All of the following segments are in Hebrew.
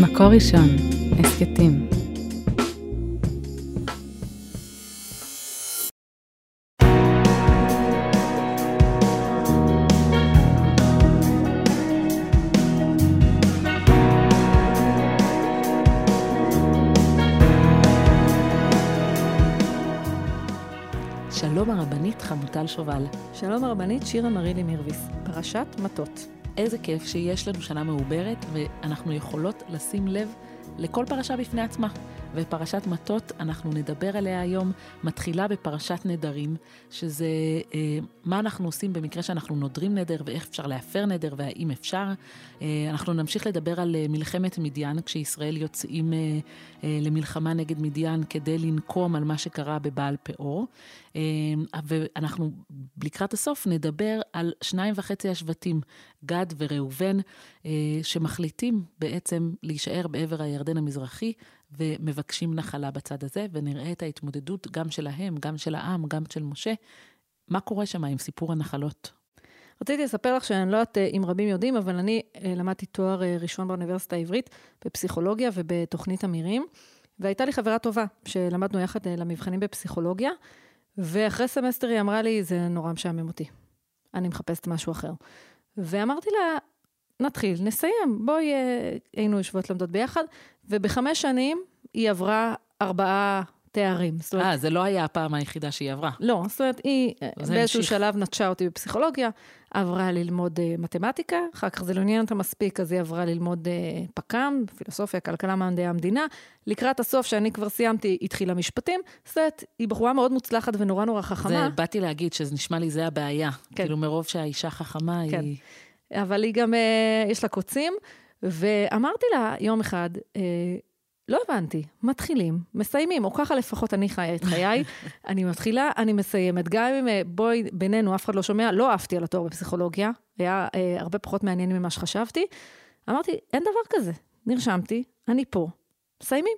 מקור ראשון, הסכתים. שלום הרבנית חמוטל שובל. שלום הרבנית שירה מרילי מירביס, פרשת מטות. איזה כיף שיש לנו שנה מעוברת, ואנחנו יכולות לשים לב לכל פרשה בפני עצמה. ופרשת מטות, אנחנו נדבר עליה היום, מתחילה בפרשת נדרים, שזה אה, מה אנחנו עושים במקרה שאנחנו נודרים נדר, ואיך אפשר להפר נדר, והאם אפשר. אה, אנחנו נמשיך לדבר על אה, מלחמת מדיין, כשישראל יוצאים אה, אה, למלחמה נגד מדיין כדי לנקום על מה שקרה בבעל פאור. אה, ואנחנו לקראת הסוף נדבר על שניים וחצי השבטים, גד וראובן, אה, שמחליטים בעצם להישאר בעבר הירדן המזרחי, ומבקשים נחלה בצד הזה, ונראה את ההתמודדות גם שלהם, גם של העם, גם של משה. מה קורה שם עם סיפור הנחלות? רציתי לספר לך שאני לא יודעת אם רבים יודעים, אבל אני אה, למדתי תואר אה, ראשון באוניברסיטה העברית בפסיכולוגיה ובתוכנית אמירים, והייתה לי חברה טובה, שלמדנו יחד אה, למבחנים בפסיכולוגיה, ואחרי סמסטר היא אמרה לי, זה נורא משעמם אותי, אני מחפשת משהו אחר. ואמרתי לה, נתחיל, נסיים, בואי, היינו יושבות לומדות ביחד, ובחמש שנים היא עברה ארבעה תארים. אה, זה לא היה הפעם היחידה שהיא עברה. לא, זאת אומרת, היא באיזשהו המשיך. שלב נטשה אותי בפסיכולוגיה, עברה ללמוד uh, מתמטיקה, אחר כך זה לא עניין אותה מספיק, אז היא עברה ללמוד uh, פק"ם, פילוסופיה, כלכלה, מדעי המדינה. לקראת הסוף, שאני כבר סיימתי, התחילה משפטים. זאת אומרת, היא בחורה מאוד מוצלחת ונורא נורא חכמה. זה, באתי להגיד שזה נשמע לי, זה הבעיה. כן. כאילו, מרוב שהאישה חכמה, כן. היא... אבל היא גם, uh, יש לה קוצים, ואמרתי לה יום אחד, uh, לא הבנתי, מתחילים, מסיימים, או ככה לפחות אני חיה את חיי. אני מתחילה, אני מסיימת. גם אם, אה, בואי, בינינו, אף אחד לא שומע, לא עפתי על התואר בפסיכולוגיה, היה אה, הרבה פחות מעניין ממה שחשבתי. אמרתי, אין דבר כזה. נרשמתי, אני פה, מסיימים.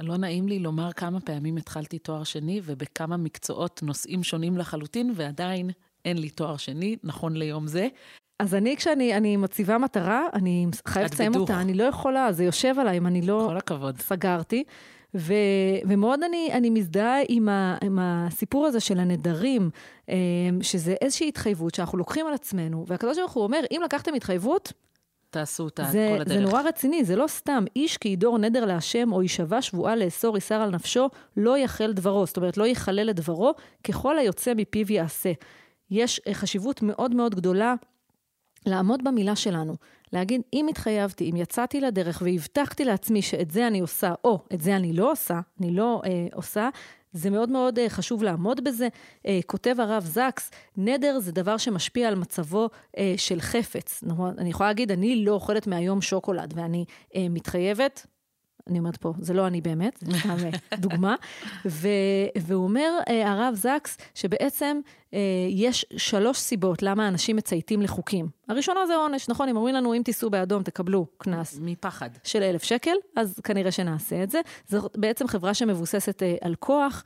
לא נעים לי לומר כמה פעמים התחלתי תואר שני, ובכמה מקצועות, נושאים שונים לחלוטין, ועדיין אין לי תואר שני, נכון ליום זה. אז אני, כשאני מציבה מטרה, אני חייבת לסיים אותה, אני לא יכולה, זה יושב עליי אם אני לא... כל הכבוד. סגרתי. ו, ומאוד אני, אני מזדהה עם, ה, עם הסיפור הזה של הנדרים, אמ, שזה איזושהי התחייבות שאנחנו לוקחים על עצמנו, והקדוש ברוך הוא אומר, אם לקחתם התחייבות, תעשו אותה זה, כל הדרך. זה נורא רציני, זה לא סתם. איש כי ידור נדר להשם, או יישבע שבועה לאסור איסר על נפשו, לא יחל דברו. זאת אומרת, לא יחלל את דברו, ככל היוצא מפיו יעשה. יש אה, חשיבות מאוד מאוד גדולה לעמוד במילה שלנו, להגיד, אם התחייבתי, אם יצאתי לדרך והבטחתי לעצמי שאת זה אני עושה, או את זה אני לא עושה, אני לא אה, עושה, זה מאוד מאוד אה, חשוב לעמוד בזה. אה, כותב הרב זקס, נדר זה דבר שמשפיע על מצבו אה, של חפץ. נכון? אני יכולה להגיד, אני לא אוכלת מהיום שוקולד, ואני אה, מתחייבת, אני אומרת פה, זה לא אני באמת, זה סתם אה, דוגמה. ו, והוא אומר, אה, הרב זקס, שבעצם אה, יש שלוש סיבות למה אנשים מצייתים לחוקים. הראשונה זה עונש, נכון? אם אומרים לנו, אם תיסעו באדום, תקבלו קנס. מפחד. של אלף שקל, אז כנראה שנעשה את זה. זו בעצם חברה שמבוססת על כוח.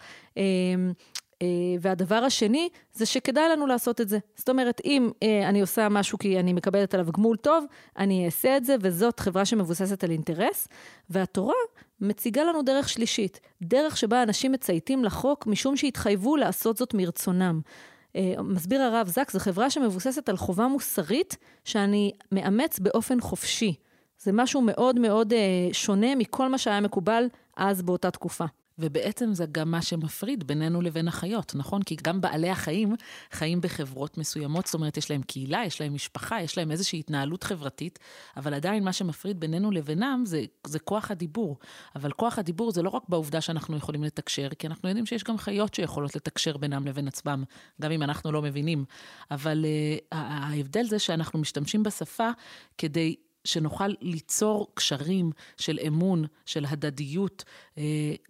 אה, והדבר השני, זה שכדאי לנו לעשות את זה. זאת אומרת, אם אה, אני עושה משהו כי אני מקבלת עליו גמול טוב, אני אעשה את זה, וזאת חברה שמבוססת על אינטרס. והתורה מציגה לנו דרך שלישית, דרך שבה אנשים מצייתים לחוק משום שהתחייבו לעשות זאת מרצונם. אה, מסביר הרב זק, זו חברה שמבוססת על חובה מוסרית שאני מאמץ באופן חופשי. זה משהו מאוד מאוד שונה מכל מה שהיה מקובל אז באותה תקופה. ובעצם זה גם מה שמפריד בינינו לבין החיות, נכון? כי גם בעלי החיים חיים בחברות מסוימות, זאת אומרת, יש להם קהילה, יש להם משפחה, יש להם איזושהי התנהלות חברתית, אבל עדיין מה שמפריד בינינו לבינם זה, זה כוח הדיבור. אבל כוח הדיבור זה לא רק בעובדה שאנחנו יכולים לתקשר, כי אנחנו יודעים שיש גם חיות שיכולות לתקשר בינם לבין עצמם, גם אם אנחנו לא מבינים. אבל uh, ההבדל זה שאנחנו משתמשים בשפה כדי שנוכל ליצור קשרים של אמון, של הדדיות, אה,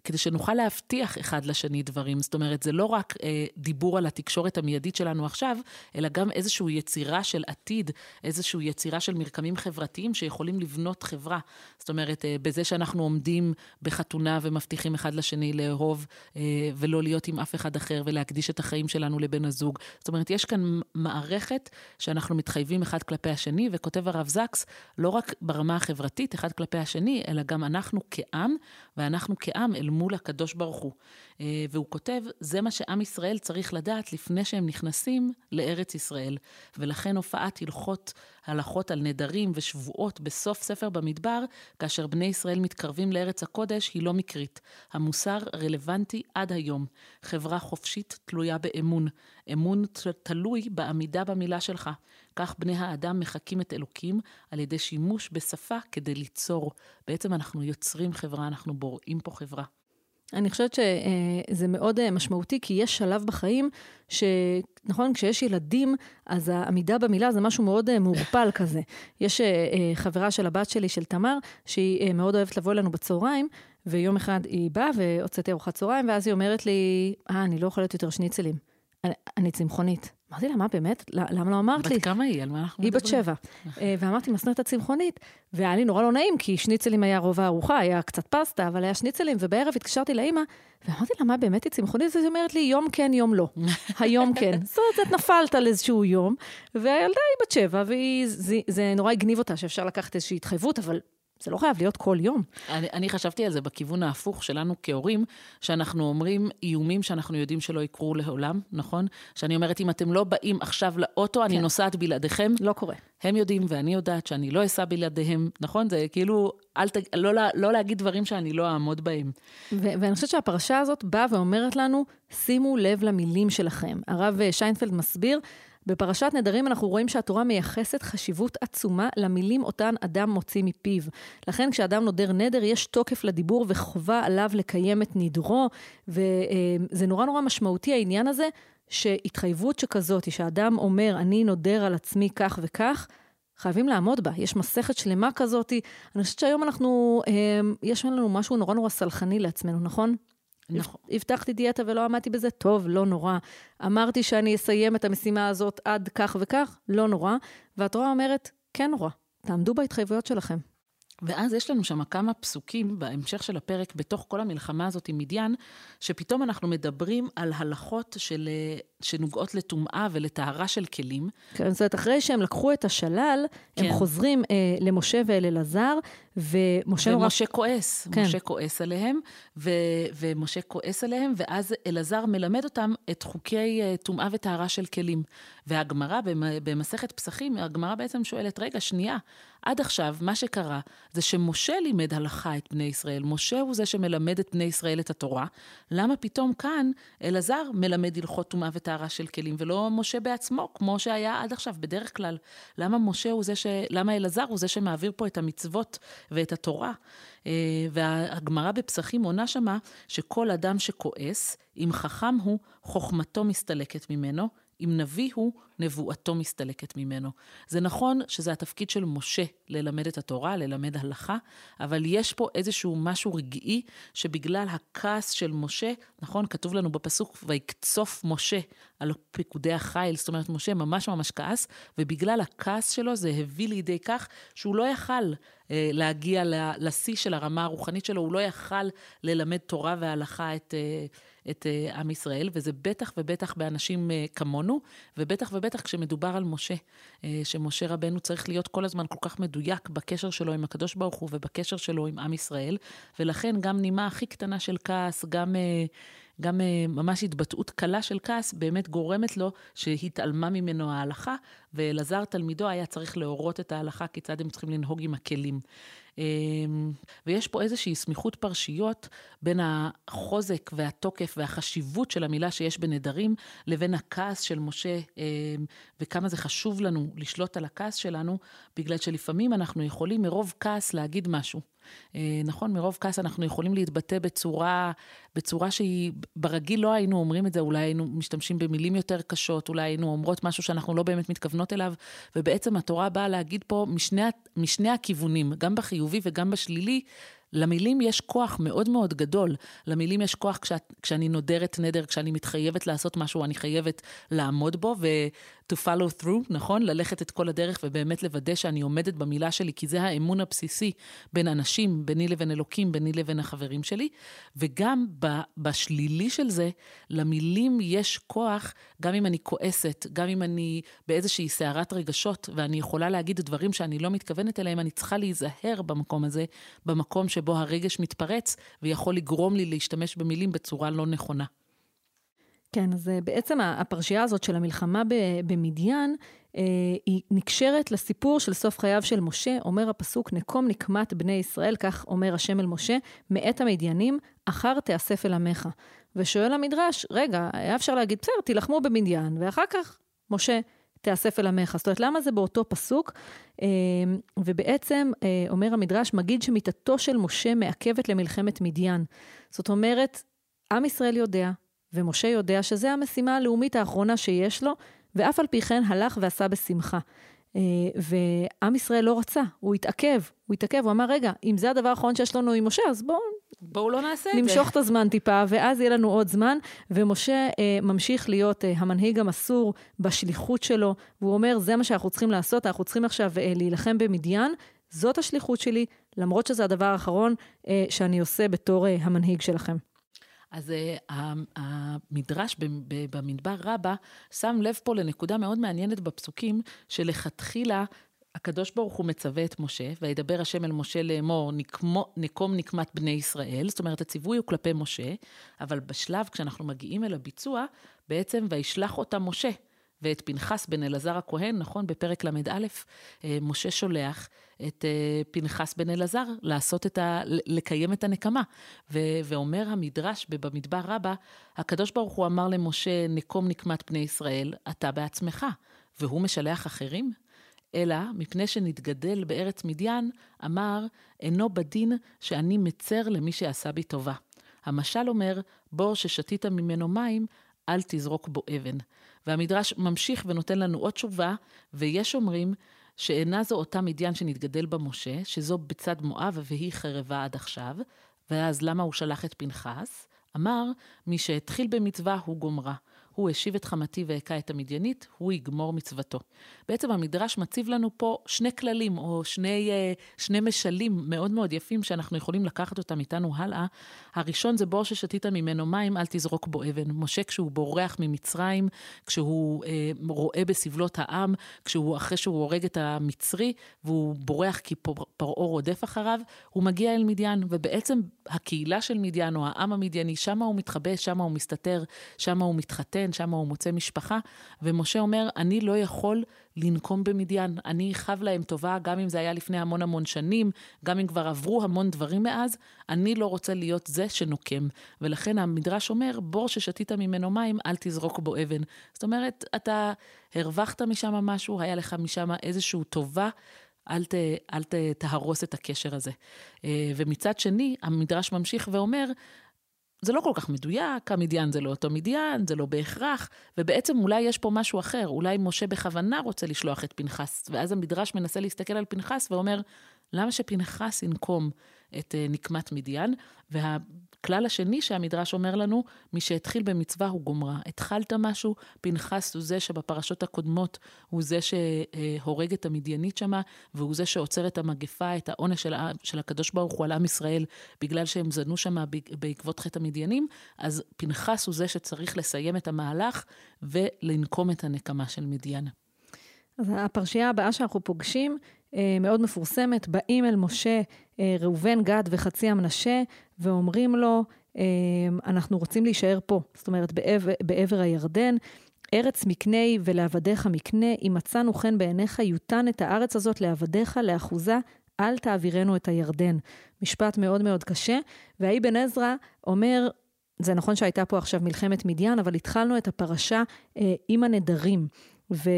כדי שנוכל להבטיח אחד לשני דברים. זאת אומרת, זה לא רק אה, דיבור על התקשורת המיידית שלנו עכשיו, אלא גם איזושהי יצירה של עתיד, איזושהי יצירה של מרקמים חברתיים שיכולים לבנות חברה. זאת אומרת, אה, בזה שאנחנו עומדים בחתונה ומבטיחים אחד לשני לאהוב אה, ולא להיות עם אף אחד אחר ולהקדיש את החיים שלנו לבן הזוג. זאת אומרת, יש כאן מערכת שאנחנו מתחייבים אחד כלפי השני, וכותב הרב זקס, לא לא רק ברמה החברתית, אחד כלפי השני, אלא גם אנחנו כעם, ואנחנו כעם אל מול הקדוש ברוך הוא. אה, והוא כותב, זה מה שעם ישראל צריך לדעת לפני שהם נכנסים לארץ ישראל. ולכן הופעת הלכות, הלכות על נדרים ושבועות בסוף ספר במדבר, כאשר בני ישראל מתקרבים לארץ הקודש, היא לא מקרית. המוסר רלוונטי עד היום. חברה חופשית תלויה באמון. אמון תלוי בעמידה במילה שלך. כך בני האדם מחקים את אלוקים על ידי שימוש בשפה כדי ליצור. בעצם אנחנו יוצרים חברה, אנחנו בוראים פה חברה. אני חושבת שזה מאוד אה, משמעותי, כי יש שלב בחיים שנכון, כשיש ילדים, אז העמידה במילה זה משהו מאוד אה, מעורפל כזה. יש אה, חברה של הבת שלי, של תמר, שהיא מאוד אוהבת לבוא אלינו בצהריים, ויום אחד היא באה והוצאתי ארוחת צהריים, ואז היא אומרת לי, אה, אני לא אוכלת יותר שניצלים. אני, אני צמחונית. אמרתי לה, מה באמת? למה לא אמרת לי? בת כמה היא? על מה אנחנו מדברים? היא בת שבע. אה, ואמרתי, מסננת הצמחונית, והיה לי נורא לא נעים, כי שניצלים היה רוב הארוחה, היה קצת פסטה, אבל היה שניצלים, ובערב התקשרתי לאימא, ואמרתי לה, מה באמת היא צמחונית? אז היא אומרת לי, יום כן, יום לא. היום כן. זאת אומרת, נפלת על איזשהו יום, והילדה היא בת שבע, וזה נורא הגניב אותה שאפשר לקחת איזושהי התחייבות, אבל זה לא חייב להיות כל יום. אני, אני חשבתי על זה בכיוון ההפוך שלנו כהורים, שאנחנו אומרים איומים שאנחנו יודעים שלא יקרו לעולם, נכון? שאני אומרת, אם אתם לא באים עכשיו לאוטו, כן. אני נוסעת בלעדיכם. לא קורה. הם יודעים ואני יודעת שאני לא אסע בלעדיהם, נכון? זה כאילו, אל ת, לא, לא, לא להגיד דברים שאני לא אעמוד בהם. ו- ואני חושבת שהפרשה הזאת באה ואומרת לנו, שימו לב למילים שלכם. הרב שיינפלד מסביר, בפרשת נדרים אנחנו רואים שהתורה מייחסת חשיבות עצומה למילים אותן אדם מוציא מפיו. לכן כשאדם נודר נדר, יש תוקף לדיבור וחובה עליו לקיים את נדרו, וזה נורא נורא משמעותי העניין הזה, שהתחייבות שכזאת, שאדם אומר, אני נודר על עצמי כך וכך, חייבים לעמוד בה. יש מסכת שלמה כזאת. אני חושבת שהיום אנחנו, יש לנו משהו נורא נורא סלחני לעצמנו, נכון? נכון. הבטחתי דיאטה ולא עמדתי בזה, טוב, לא נורא. אמרתי שאני אסיים את המשימה הזאת עד כך וכך, לא נורא. והתורה אומרת, כן נורא, תעמדו בהתחייבויות שלכם. ואז יש לנו שם כמה פסוקים בהמשך של הפרק, בתוך כל המלחמה הזאת עם מדיין, שפתאום אנחנו מדברים על הלכות של, שנוגעות לטומאה ולטהרה של כלים. כן, זאת אומרת, אחרי שהם לקחו את השלל, כן. הם חוזרים אה, למשה ואל אלעזר, ומשה נורא... ומשה כועס, כן. משה כועס עליהם, ו, ומשה כועס עליהם, ואז אלעזר מלמד אותם את חוקי אה, טומאה וטהרה של כלים. והגמרא, במסכת פסחים, הגמרא בעצם שואלת, רגע, שנייה, עד עכשיו, מה שקרה זה שמשה לימד הלכה את בני ישראל. משה הוא זה שמלמד את בני ישראל את התורה. למה פתאום כאן אלעזר מלמד הלכות טומאה וטהרה של כלים, ולא משה בעצמו, כמו שהיה עד עכשיו, בדרך כלל? למה משה הוא זה ש... למה אלעזר הוא זה שמעביר פה את המצוות ואת התורה? אה, והגמרא בפסחים עונה שמה שכל אדם שכועס, אם חכם הוא, חוכמתו מסתלקת ממנו, אם נביא הוא, נבואתו מסתלקת ממנו. זה נכון שזה התפקיד של משה ללמד את התורה, ללמד הלכה, אבל יש פה איזשהו משהו רגעי שבגלל הכעס של משה, נכון, כתוב לנו בפסוק, ויקצוף משה על פיקודי החיל, זאת אומרת, משה ממש ממש כעס, ובגלל הכעס שלו זה הביא לידי כך שהוא לא יכל להגיע לשיא של הרמה הרוחנית שלו, הוא לא יכל ללמד תורה והלכה את... אה, את uh, עם ישראל, וזה בטח ובטח באנשים כמונו, ובטח ובטח כשמדובר על משה, שמשה רבנו צריך להיות כל הזמן כל כך מדויק בקשר שלו עם הקדוש ברוך הוא ובקשר שלו עם עם ישראל, ולכן גם נימה הכי קטנה של כעס, גם... גם uh, ממש התבטאות קלה של כעס באמת גורמת לו שהתעלמה ממנו ההלכה, ואלעזר תלמידו היה צריך להורות את ההלכה כיצד הם צריכים לנהוג עם הכלים. אמ, ויש פה איזושהי סמיכות פרשיות בין החוזק והתוקף והחשיבות של המילה שיש בנדרים, לבין הכעס של משה, אמ, וכמה זה חשוב לנו לשלוט על הכעס שלנו, בגלל שלפעמים אנחנו יכולים מרוב כעס להגיד משהו. אה, נכון, מרוב כעס אנחנו יכולים להתבטא בצורה, בצורה שהיא, ברגיל לא היינו אומרים את זה, אולי היינו משתמשים במילים יותר קשות, אולי היינו אומרות משהו שאנחנו לא באמת מתכוונות אליו, ובעצם התורה באה להגיד פה משני, משני הכיוונים, גם בחיובי וגם בשלילי, למילים יש כוח מאוד מאוד גדול. למילים יש כוח כשאת, כשאני נודרת נדר, כשאני מתחייבת לעשות משהו, אני חייבת לעמוד בו, ו, to follow through, נכון? ללכת את כל הדרך ובאמת לוודא שאני עומדת במילה שלי, כי זה האמון הבסיסי בין אנשים, ביני לבין אלוקים, ביני לבין החברים שלי. וגם בשלילי של זה, למילים יש כוח, גם אם אני כועסת, גם אם אני באיזושהי סערת רגשות, ואני יכולה להגיד דברים שאני לא מתכוונת אליהם, אני צריכה להיזהר במקום הזה, במקום שבו הרגש מתפרץ, ויכול לגרום לי להשתמש במילים בצורה לא נכונה. כן, אז אה, בעצם הפרשייה הזאת של המלחמה במדיין, אה, היא נקשרת לסיפור של סוף חייו של משה, אומר הפסוק, נקום נקמת בני ישראל, כך אומר השם אל משה, מאת המדיינים, אחר תאסף אל עמך. ושואל המדרש, רגע, היה אפשר להגיד, בסדר, תילחמו במדיין, ואחר כך, משה, תאסף אל עמך. זאת אומרת, למה זה באותו פסוק? אה, ובעצם, אומר המדרש, מגיד שמיתתו של משה מעכבת למלחמת מדיין. זאת אומרת, עם ישראל יודע, ומשה יודע שזו המשימה הלאומית האחרונה שיש לו, ואף על פי כן הלך ועשה בשמחה. אה, ועם ישראל לא רצה, הוא התעכב, הוא התעכב, הוא אמר, רגע, אם זה הדבר האחרון שיש לנו עם משה, אז בואו... בואו לא נעשה את זה. נמשוך את הזמן טיפה, ואז יהיה לנו עוד זמן. ומשה אה, ממשיך להיות אה, המנהיג המסור בשליחות שלו, והוא אומר, זה מה שאנחנו צריכים לעשות, אנחנו צריכים עכשיו אה, להילחם במדיין, זאת השליחות שלי, למרות שזה הדבר האחרון אה, שאני עושה בתור אה, המנהיג שלכם. אז uh, המדרש במדבר רבה שם לב פה לנקודה מאוד מעניינת בפסוקים, שלכתחילה הקדוש ברוך הוא מצווה את משה, וידבר השם אל משה לאמור, נקמו, נקום נקמת בני ישראל, זאת אומרת, הציווי הוא כלפי משה, אבל בשלב, כשאנחנו מגיעים אל הביצוע, בעצם וישלח אותה משה. ואת פנחס בן אלעזר הכהן, נכון? בפרק ל"א, אה, משה שולח את אה, פנחס בן אלעזר לעשות את ה... לקיים את הנקמה. ו... ואומר המדרש במדבר רבה, הקדוש ברוך הוא אמר למשה, נקום נקמת בני ישראל, אתה בעצמך, והוא משלח אחרים? אלא מפני שנתגדל בארץ מדיין, אמר, אינו בדין שאני מצר למי שעשה בי טובה. המשל אומר, בור ששתית ממנו מים, אל תזרוק בו אבן. והמדרש ממשיך ונותן לנו עוד תשובה, ויש אומרים שאינה זו אותה מדיין שנתגדל בה משה, שזו בצד מואב והיא חרבה עד עכשיו, ואז למה הוא שלח את פנחס? אמר, מי שהתחיל במצווה הוא גומרה. הוא השיב את חמתי והכה את המדיינית, הוא יגמור מצוותו. בעצם המדרש מציב לנו פה שני כללים, או שני, אה, שני משלים מאוד מאוד יפים, שאנחנו יכולים לקחת אותם איתנו הלאה. הראשון זה בור ששתית ממנו מים, אל תזרוק בו אבן. משה, כשהוא בורח ממצרים, כשהוא אה, רואה בסבלות העם, כשהוא, אחרי שהוא הורג את המצרי, והוא בורח כי פרעה רודף אחריו, הוא מגיע אל מדיין, ובעצם הקהילה של מדיין, או העם המדייני, שם הוא מתחבא, שם הוא מסתתר, שם הוא מתחתן. מתחתן, שם הוא מוצא משפחה, ומשה אומר, אני לא יכול לנקום במדיין. אני חב להם טובה, גם אם זה היה לפני המון המון שנים, גם אם כבר עברו המון דברים מאז, אני לא רוצה להיות זה שנוקם. ולכן המדרש אומר, בור ששתית ממנו מים, אל תזרוק בו אבן. זאת אומרת, אתה הרווחת משם משהו, היה לך משם איזושהי טובה. אל, ת, אל ת, תהרוס את הקשר הזה. אה, ומצד שני, המדרש ממשיך ואומר, זה לא כל כך מדויק, המדיין זה לא אותו מדיין, זה לא בהכרח, ובעצם אולי יש פה משהו אחר, אולי משה בכוונה רוצה לשלוח את פנחס, ואז המדרש מנסה להסתכל על פנחס ואומר, למה שפנחס ינקום את uh, נקמת מדיין? והכלל השני שהמדרש אומר לנו, מי שהתחיל במצווה הוא גומרה. התחלת משהו, פנחס הוא זה שבפרשות הקודמות הוא זה שהורג את המדיינית שמה, והוא זה שעוצר את המגפה, את העונש של, של הקדוש ברוך הוא על עם ישראל, בגלל שהם זנו שמה בעקבות חטא המדיינים, אז פנחס הוא זה שצריך לסיים את המהלך ולנקום את הנקמה של מדיין. אז הפרשייה הבאה שאנחנו פוגשים מאוד מפורסמת, באים אל משה אה, ראובן, גד וחצי המנשה, ואומרים לו, אה, אנחנו רוצים להישאר פה, זאת אומרת, בעבר, בעבר הירדן. ארץ מקנה ולעבדיך מקנה, אם מצאנו חן בעיניך, יותן את הארץ הזאת לעבדיך, לאחוזה, אל תעבירנו את הירדן. משפט מאוד מאוד קשה. והאבן עזרא אומר, זה נכון שהייתה פה עכשיו מלחמת מדיין, אבל התחלנו את הפרשה אה, עם הנדרים. ו,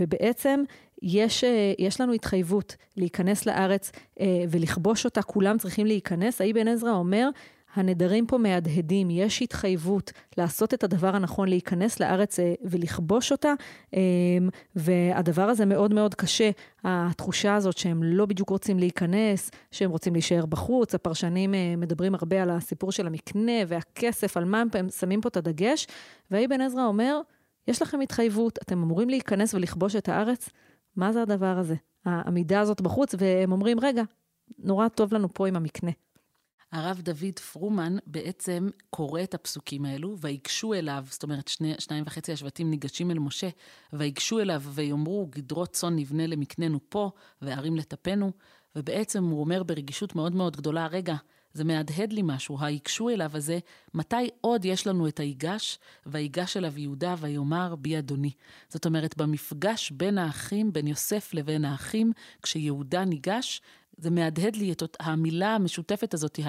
ובעצם יש, אה, יש לנו התחייבות להיכנס לארץ אה, ולכבוש אותה, כולם צריכים להיכנס. האבן עזרא אומר, הנדרים פה מהדהדים, יש התחייבות לעשות את הדבר הנכון, להיכנס לארץ אה, ולכבוש אותה, והדבר הזה מאוד מאוד קשה, התחושה הזאת שהם לא בדיוק רוצים להיכנס, שהם רוצים להישאר בחוץ, הפרשנים מדברים הרבה על הסיפור של המקנה והכסף, על מה הם שמים פה את הדגש, ואבן עזרא אומר, יש לכם התחייבות, אתם אמורים להיכנס ולכבוש את הארץ, מה זה הדבר הזה? העמידה הזאת בחוץ, והם אומרים, רגע, נורא טוב לנו פה עם המקנה. הרב דוד פרומן בעצם קורא את הפסוקים האלו, ויגשו אליו, זאת אומרת, שני, שניים וחצי השבטים ניגשים אל משה, ויגשו אליו ויאמרו, גדרות צאן נבנה למקננו פה, וערים לטפנו, ובעצם הוא אומר ברגישות מאוד מאוד גדולה, רגע, זה מהדהד לי משהו, היגשו אליו הזה, מתי עוד יש לנו את היגש, ויגש אליו יהודה ויאמר בי אדוני. זאת אומרת, במפגש בין האחים, בין יוסף לבין האחים, כשיהודה ניגש, זה מהדהד לי את המילה המשותפת הזאת,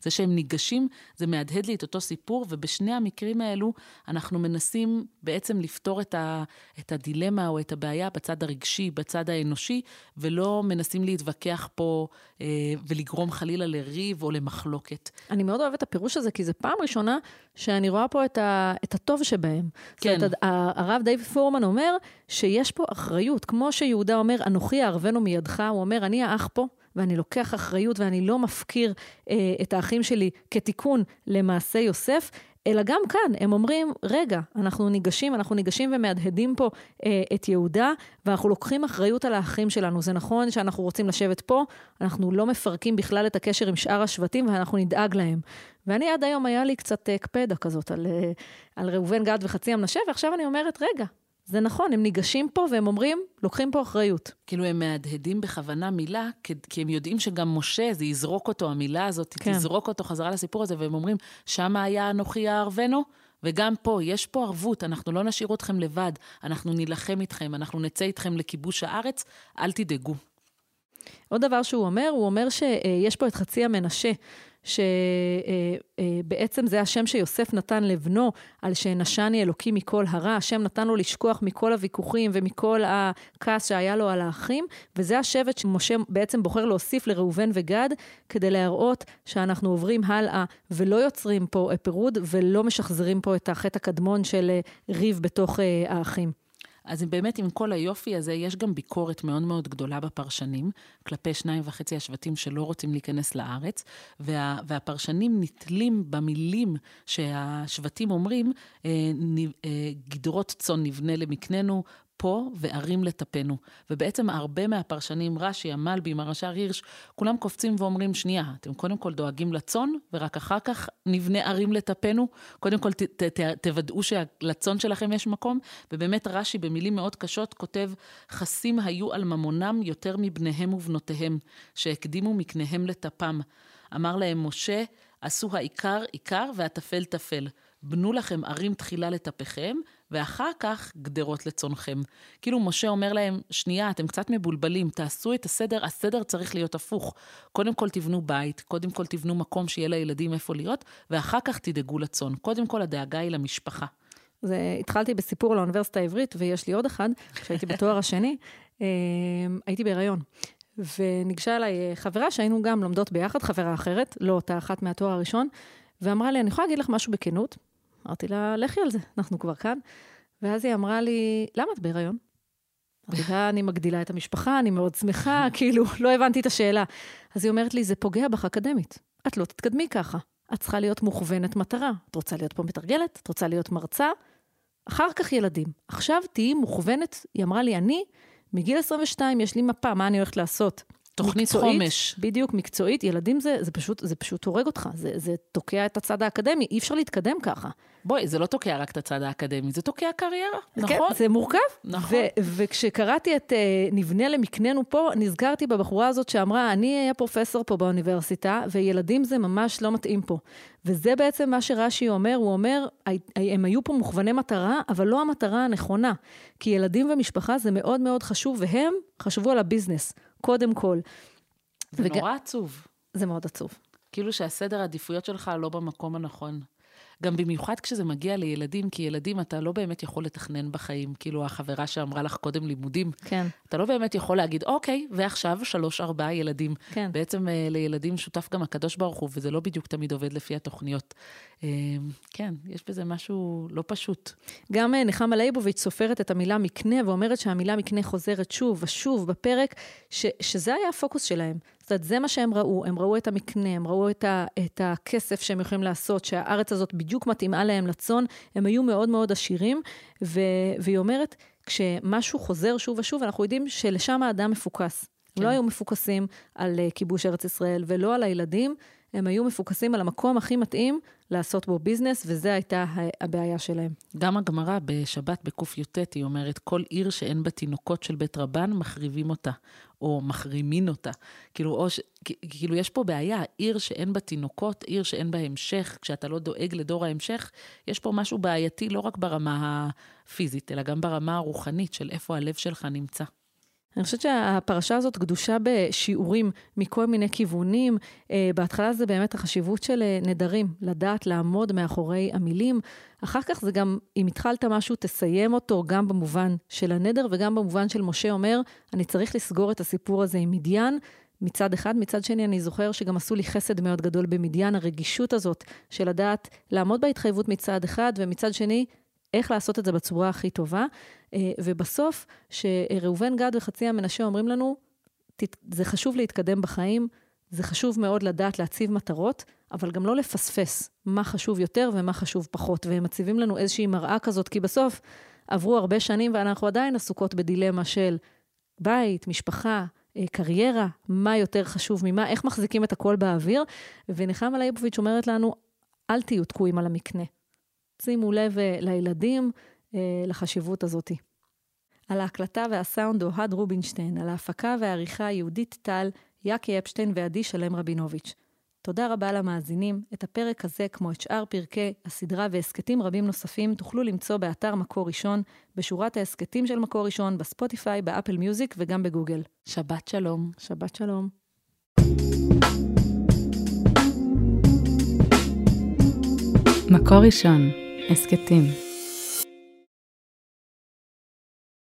זה שהם ניגשים, זה מהדהד לי את אותו סיפור, ובשני המקרים האלו אנחנו מנסים בעצם לפתור את, ה, את הדילמה או את הבעיה בצד הרגשי, בצד האנושי, ולא מנסים להתווכח פה אה, ולגרום חלילה לריב או למחלוקת. אני מאוד אוהבת את הפירוש הזה, כי זו פעם ראשונה שאני רואה פה את, ה, את הטוב שבהם. כן. זאת אומרת, הרב דיוויד פורמן אומר שיש פה אחריות. כמו שיהודה אומר, אנוכי אערבנו מידך, הוא אומר, אני האח פה. ואני לוקח אחריות ואני לא מפקיר אה, את האחים שלי כתיקון למעשה יוסף, אלא גם כאן, הם אומרים, רגע, אנחנו ניגשים, אנחנו ניגשים ומהדהדים פה אה, את יהודה, ואנחנו לוקחים אחריות על האחים שלנו. זה נכון שאנחנו רוצים לשבת פה, אנחנו לא מפרקים בכלל את הקשר עם שאר השבטים, ואנחנו נדאג להם. ואני עד היום, היה לי קצת אה, קפדה כזאת על, אה, על ראובן, גד וחצי המנשה, ועכשיו אני אומרת, רגע, זה נכון, הם ניגשים פה והם אומרים, לוקחים פה אחריות. כאילו הם מהדהדים בכוונה מילה, כי הם יודעים שגם משה, זה יזרוק אותו, המילה הזאת, כן. תזרוק אותו חזרה לסיפור הזה, והם אומרים, שמה היה אנוכי יערבנו? וגם פה, יש פה ערבות, אנחנו לא נשאיר אתכם לבד, אנחנו נילחם איתכם, אנחנו נצא איתכם לכיבוש הארץ, אל תדאגו. עוד דבר שהוא אומר, הוא אומר שיש פה את חצי המנשה, שבעצם זה השם שיוסף נתן לבנו, על שנשני אלוקים מכל הרע, השם נתן לו לשכוח מכל הוויכוחים ומכל הכעס שהיה לו על האחים, וזה השבט שמשה בעצם בוחר להוסיף לראובן וגד, כדי להראות שאנחנו עוברים הלאה ולא יוצרים פה פירוד ולא משחזרים פה את החטא הקדמון של ריב בתוך האחים. אז באמת עם כל היופי הזה, יש גם ביקורת מאוד מאוד גדולה בפרשנים, כלפי שניים וחצי השבטים שלא רוצים להיכנס לארץ, וה, והפרשנים נתלים במילים שהשבטים אומרים, אה, אה, גדרות צאן נבנה למקננו, פה וערים לטפנו. ובעצם הרבה מהפרשנים, רש"י, המלבי, מרש"ר הירש, כולם קופצים ואומרים, שנייה, אתם קודם כל דואגים לצאן, ורק אחר כך נבנה ערים לטפנו. קודם כל ת, ת, ת, תוודאו שלצאן שלכם יש מקום. ובאמת רש"י במילים מאוד קשות כותב, חסים היו על ממונם יותר מבניהם ובנותיהם, שהקדימו מקניהם לטפם. אמר להם משה, עשו העיקר עיקר והטפל טפל. בנו לכם ערים תחילה לטפכם, ואחר כך גדרות לצונכם. כאילו משה אומר להם, שנייה, אתם קצת מבולבלים, תעשו את הסדר, הסדר צריך להיות הפוך. קודם כל תבנו בית, קודם כל תבנו מקום שיהיה לילדים איפה להיות, ואחר כך תדאגו לצאן. קודם כל הדאגה היא למשפחה. זה, התחלתי בסיפור לאוניברסיטה העברית, ויש לי עוד אחד, כשהייתי בתואר השני, אמ, הייתי בהיריון. וניגשה אליי אה, חברה שהיינו גם לומדות ביחד, חברה אחרת, לא אותה אחת מהתואר הראשון, ואמרה לי, אני יכולה להגיד לך משהו בכנות? אמרתי לה, לכי על זה, אנחנו כבר כאן. ואז היא אמרה לי, למה את בהיריון? אמרתי לה, אני מגדילה את המשפחה, אני מאוד שמחה, כאילו, לא הבנתי את השאלה. אז היא אומרת לי, זה פוגע בך אקדמית. את לא תתקדמי ככה. את צריכה להיות מוכוונת מטרה. את רוצה להיות פה מתרגלת? את רוצה להיות מרצה? אחר כך ילדים. עכשיו תהיי מוכוונת, היא אמרה לי, אני, מגיל 22 יש לי מפה, מה אני הולכת לעשות. תוכנית מקצועית, חומש. בדיוק, מקצועית. ילדים זה, זה, פשוט, זה פשוט הורג אותך, זה, זה תוקע את הצד האקדמי, אי אפשר להתקדם ככה. בואי, זה לא תוקע רק את הצד האקדמי, זה תוקע קריירה, כן, נכון? כן, זה מורכב. נכון. וכשקראתי את uh, נבנה למקננו פה, נזכרתי בבחורה הזאת שאמרה, אני אהיה פרופסור פה באוניברסיטה, וילדים זה ממש לא מתאים פה. וזה בעצם מה שרש"י אומר, הוא אומר, הם היו פה מוכווני מטרה, אבל לא המטרה הנכונה. כי ילדים ומשפחה זה מאוד מאוד חשוב, והם חשבו על הביזנס. קודם כל. זה וג... נורא עצוב. זה מאוד עצוב. כאילו שהסדר העדיפויות שלך לא במקום הנכון. גם במיוחד כשזה מגיע לילדים, כי ילדים אתה לא באמת יכול לתכנן בחיים. כאילו החברה שאמרה לך קודם לימודים. כן. אתה לא באמת יכול להגיד, אוקיי, ועכשיו שלוש, ארבעה ילדים. כן. בעצם אה, לילדים שותף גם הקדוש ברוך הוא, וזה לא בדיוק תמיד עובד לפי התוכניות אה, כן, יש בזה משהו לא פשוט. גם אה, נחמה ליבוביץ' סופרת את המילה מקנה ואומרת שהמילה מקנה חוזרת שוב ושוב בפרק, ש, שזה היה הפוקוס שלהם. זאת אומרת, זה מה שהם ראו, הם ראו את המקנה, הם ראו את, ה, את הכסף שהם יכולים לעשות, שהארץ הזאת בדיוק מתאימה להם לצאן, הם היו מאוד מאוד עשירים, ו, והיא אומרת, כשמשהו חוזר שוב ושוב, אנחנו יודעים שלשם האדם מפוקס. כן. לא היו מפוקסים על uh, כיבוש ארץ ישראל ולא על הילדים, הם היו מפוקסים על המקום הכי מתאים לעשות בו ביזנס, וזו הייתה הבעיה שלהם. גם הגמרא בשבת בקי"ט, היא אומרת, כל עיר שאין בה תינוקות של בית רבן, מחריבים אותה, או מחרימין אותה. כאילו, או ש... כאילו, יש פה בעיה, עיר שאין בה תינוקות, עיר שאין בה המשך, כשאתה לא דואג לדור ההמשך, יש פה משהו בעייתי לא רק ברמה הפיזית, אלא גם ברמה הרוחנית של איפה הלב שלך נמצא. אני חושבת שהפרשה הזאת גדושה בשיעורים מכל מיני כיוונים. אה, בהתחלה זה באמת החשיבות של אה, נדרים, לדעת לעמוד מאחורי המילים. אחר כך זה גם, אם התחלת משהו, תסיים אותו גם במובן של הנדר וגם במובן של משה אומר, אני צריך לסגור את הסיפור הזה עם מדיין. מצד אחד, מצד שני, אני זוכר שגם עשו לי חסד מאוד גדול במדיין, הרגישות הזאת של לדעת לעמוד בהתחייבות מצד אחד, ומצד שני, איך לעשות את זה בצורה הכי טובה. אה, ובסוף, שראובן גד וחצי המנשה אומרים לנו, זה חשוב להתקדם בחיים, זה חשוב מאוד לדעת להציב מטרות, אבל גם לא לפספס מה חשוב יותר ומה חשוב פחות. והם מציבים לנו איזושהי מראה כזאת, כי בסוף עברו הרבה שנים ואנחנו עדיין עסוקות בדילמה של בית, משפחה, אה, קריירה, מה יותר חשוב ממה, איך מחזיקים את הכל באוויר. ונחמה לייבוביץ' אומרת לנו, אל תהיו תקועים על המקנה. שימו לב אה, לילדים, אה, לחשיבות הזאת. על ההקלטה והסאונד אוהד רובינשטיין, על ההפקה והעריכה יהודית טל, יאקי אפשטיין ועדי שלם רבינוביץ'. תודה רבה למאזינים. את הפרק הזה, כמו את שאר פרקי הסדרה והסכתים רבים נוספים, תוכלו למצוא באתר מקור ראשון, בשורת ההסכתים של מקור ראשון, בספוטיפיי, באפל מיוזיק וגם בגוגל. שבת שלום. שבת שלום. מקור ראשון, הסכתים.